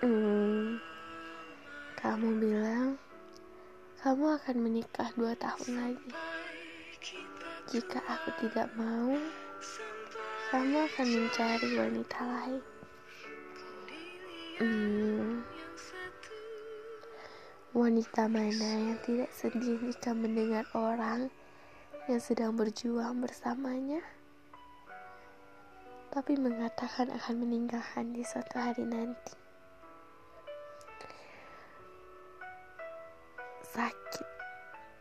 Hmm, kamu bilang kamu akan menikah dua tahun lagi. Jika aku tidak mau, kamu akan mencari wanita lain. Hmm, wanita mana yang tidak sedih jika mendengar orang yang sedang berjuang bersamanya, tapi mengatakan akan meninggalkan di suatu hari nanti.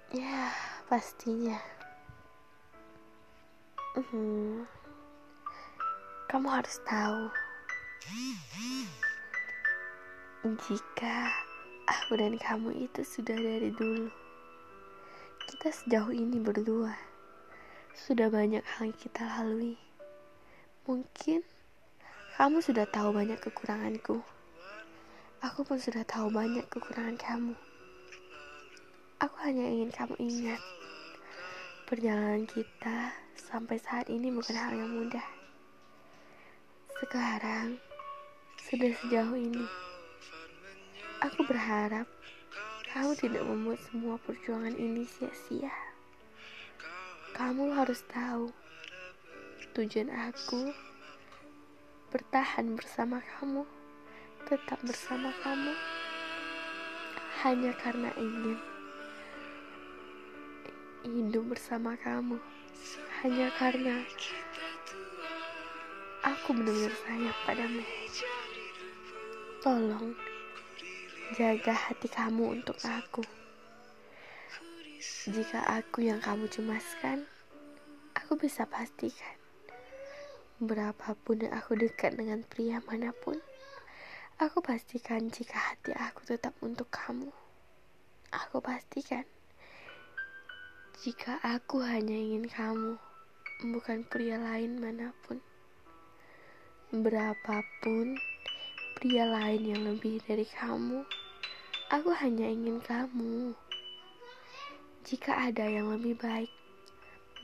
Ya pastinya. Hmm, kamu harus tahu. Jika aku dan kamu itu sudah dari dulu kita sejauh ini berdua sudah banyak hal yang kita lalui. Mungkin kamu sudah tahu banyak kekuranganku. Aku pun sudah tahu banyak kekurangan kamu hanya ingin kamu ingat, perjalanan kita sampai saat ini bukan hal yang mudah. Sekarang, sudah sejauh ini, aku berharap kamu tidak membuat semua perjuangan ini sia-sia. Kamu harus tahu, tujuan aku bertahan bersama kamu, tetap bersama kamu, hanya karena ingin hidup bersama kamu hanya karena aku benar-benar sayang padamu. Tolong jaga hati kamu untuk aku. Jika aku yang kamu cemaskan, aku bisa pastikan berapapun aku dekat dengan pria mana pun, aku pastikan jika hati aku tetap untuk kamu. Aku pastikan jika aku hanya ingin kamu, bukan pria lain mana pun. Berapapun pria lain yang lebih dari kamu, aku hanya ingin kamu. Jika ada yang lebih baik,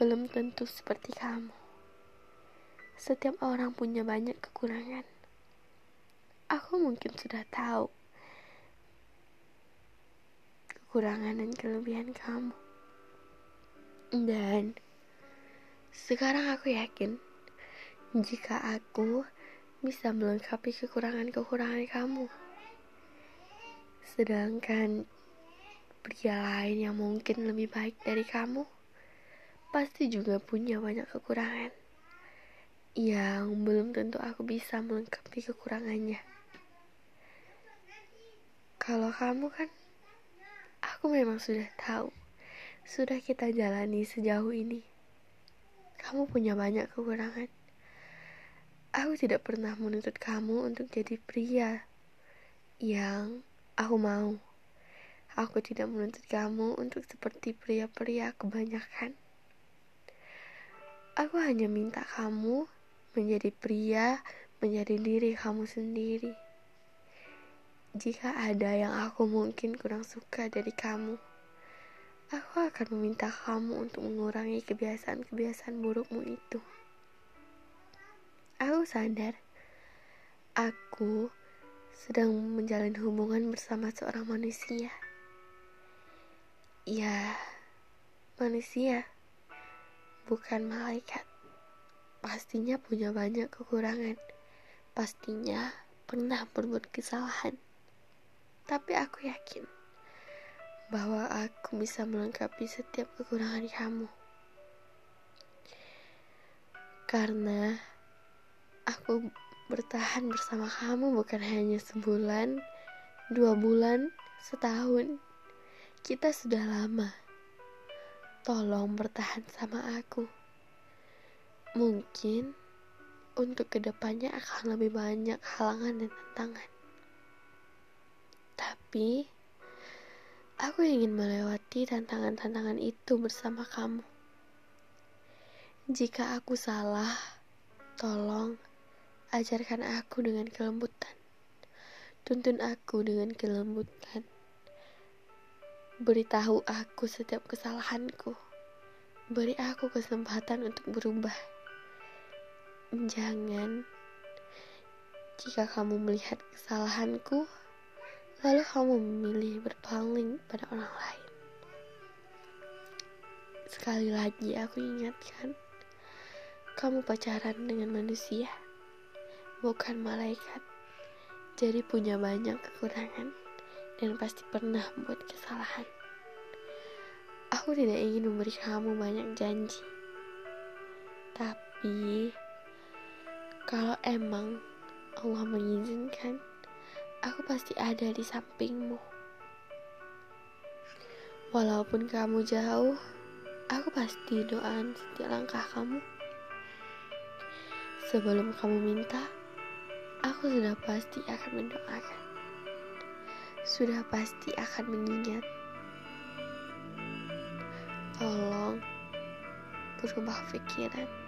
belum tentu seperti kamu. Setiap orang punya banyak kekurangan. Aku mungkin sudah tahu kekurangan dan kelebihan kamu. Dan sekarang aku yakin jika aku bisa melengkapi kekurangan-kekurangan kamu. Sedangkan pria lain yang mungkin lebih baik dari kamu pasti juga punya banyak kekurangan yang belum tentu aku bisa melengkapi kekurangannya. Kalau kamu kan, aku memang sudah tahu sudah kita jalani sejauh ini. Kamu punya banyak kekurangan. Aku tidak pernah menuntut kamu untuk jadi pria yang aku mau. Aku tidak menuntut kamu untuk seperti pria-pria kebanyakan. Aku hanya minta kamu menjadi pria, menjadi diri kamu sendiri. Jika ada yang aku mungkin kurang suka dari kamu, Aku akan meminta kamu untuk mengurangi kebiasaan-kebiasaan burukmu itu. Aku sadar, aku sedang menjalin hubungan bersama seorang manusia. Ya, manusia, bukan malaikat. Pastinya punya banyak kekurangan. Pastinya pernah berbuat kesalahan. Tapi aku yakin bahwa aku bisa melengkapi setiap kekurangan kamu. Karena aku bertahan bersama kamu bukan hanya sebulan, dua bulan, setahun. Kita sudah lama. Tolong bertahan sama aku. Mungkin untuk ke depannya akan lebih banyak halangan dan tantangan. Tapi Aku ingin melewati tantangan-tantangan itu bersama kamu. Jika aku salah, tolong ajarkan aku dengan kelembutan. Tuntun aku dengan kelembutan. Beritahu aku setiap kesalahanku. Beri aku kesempatan untuk berubah. Jangan Jika kamu melihat kesalahanku, lalu kamu memilih berpaling pada orang lain. Sekali lagi aku ingatkan, kamu pacaran dengan manusia, bukan malaikat. Jadi punya banyak kekurangan dan pasti pernah membuat kesalahan. Aku tidak ingin memberi kamu banyak janji. Tapi kalau emang Allah mengizinkan, aku pasti ada di sampingmu. Walaupun kamu jauh, aku pasti doain setiap langkah kamu. Sebelum kamu minta, aku sudah pasti akan mendoakan. Sudah pasti akan mengingat. Tolong berubah pikiran.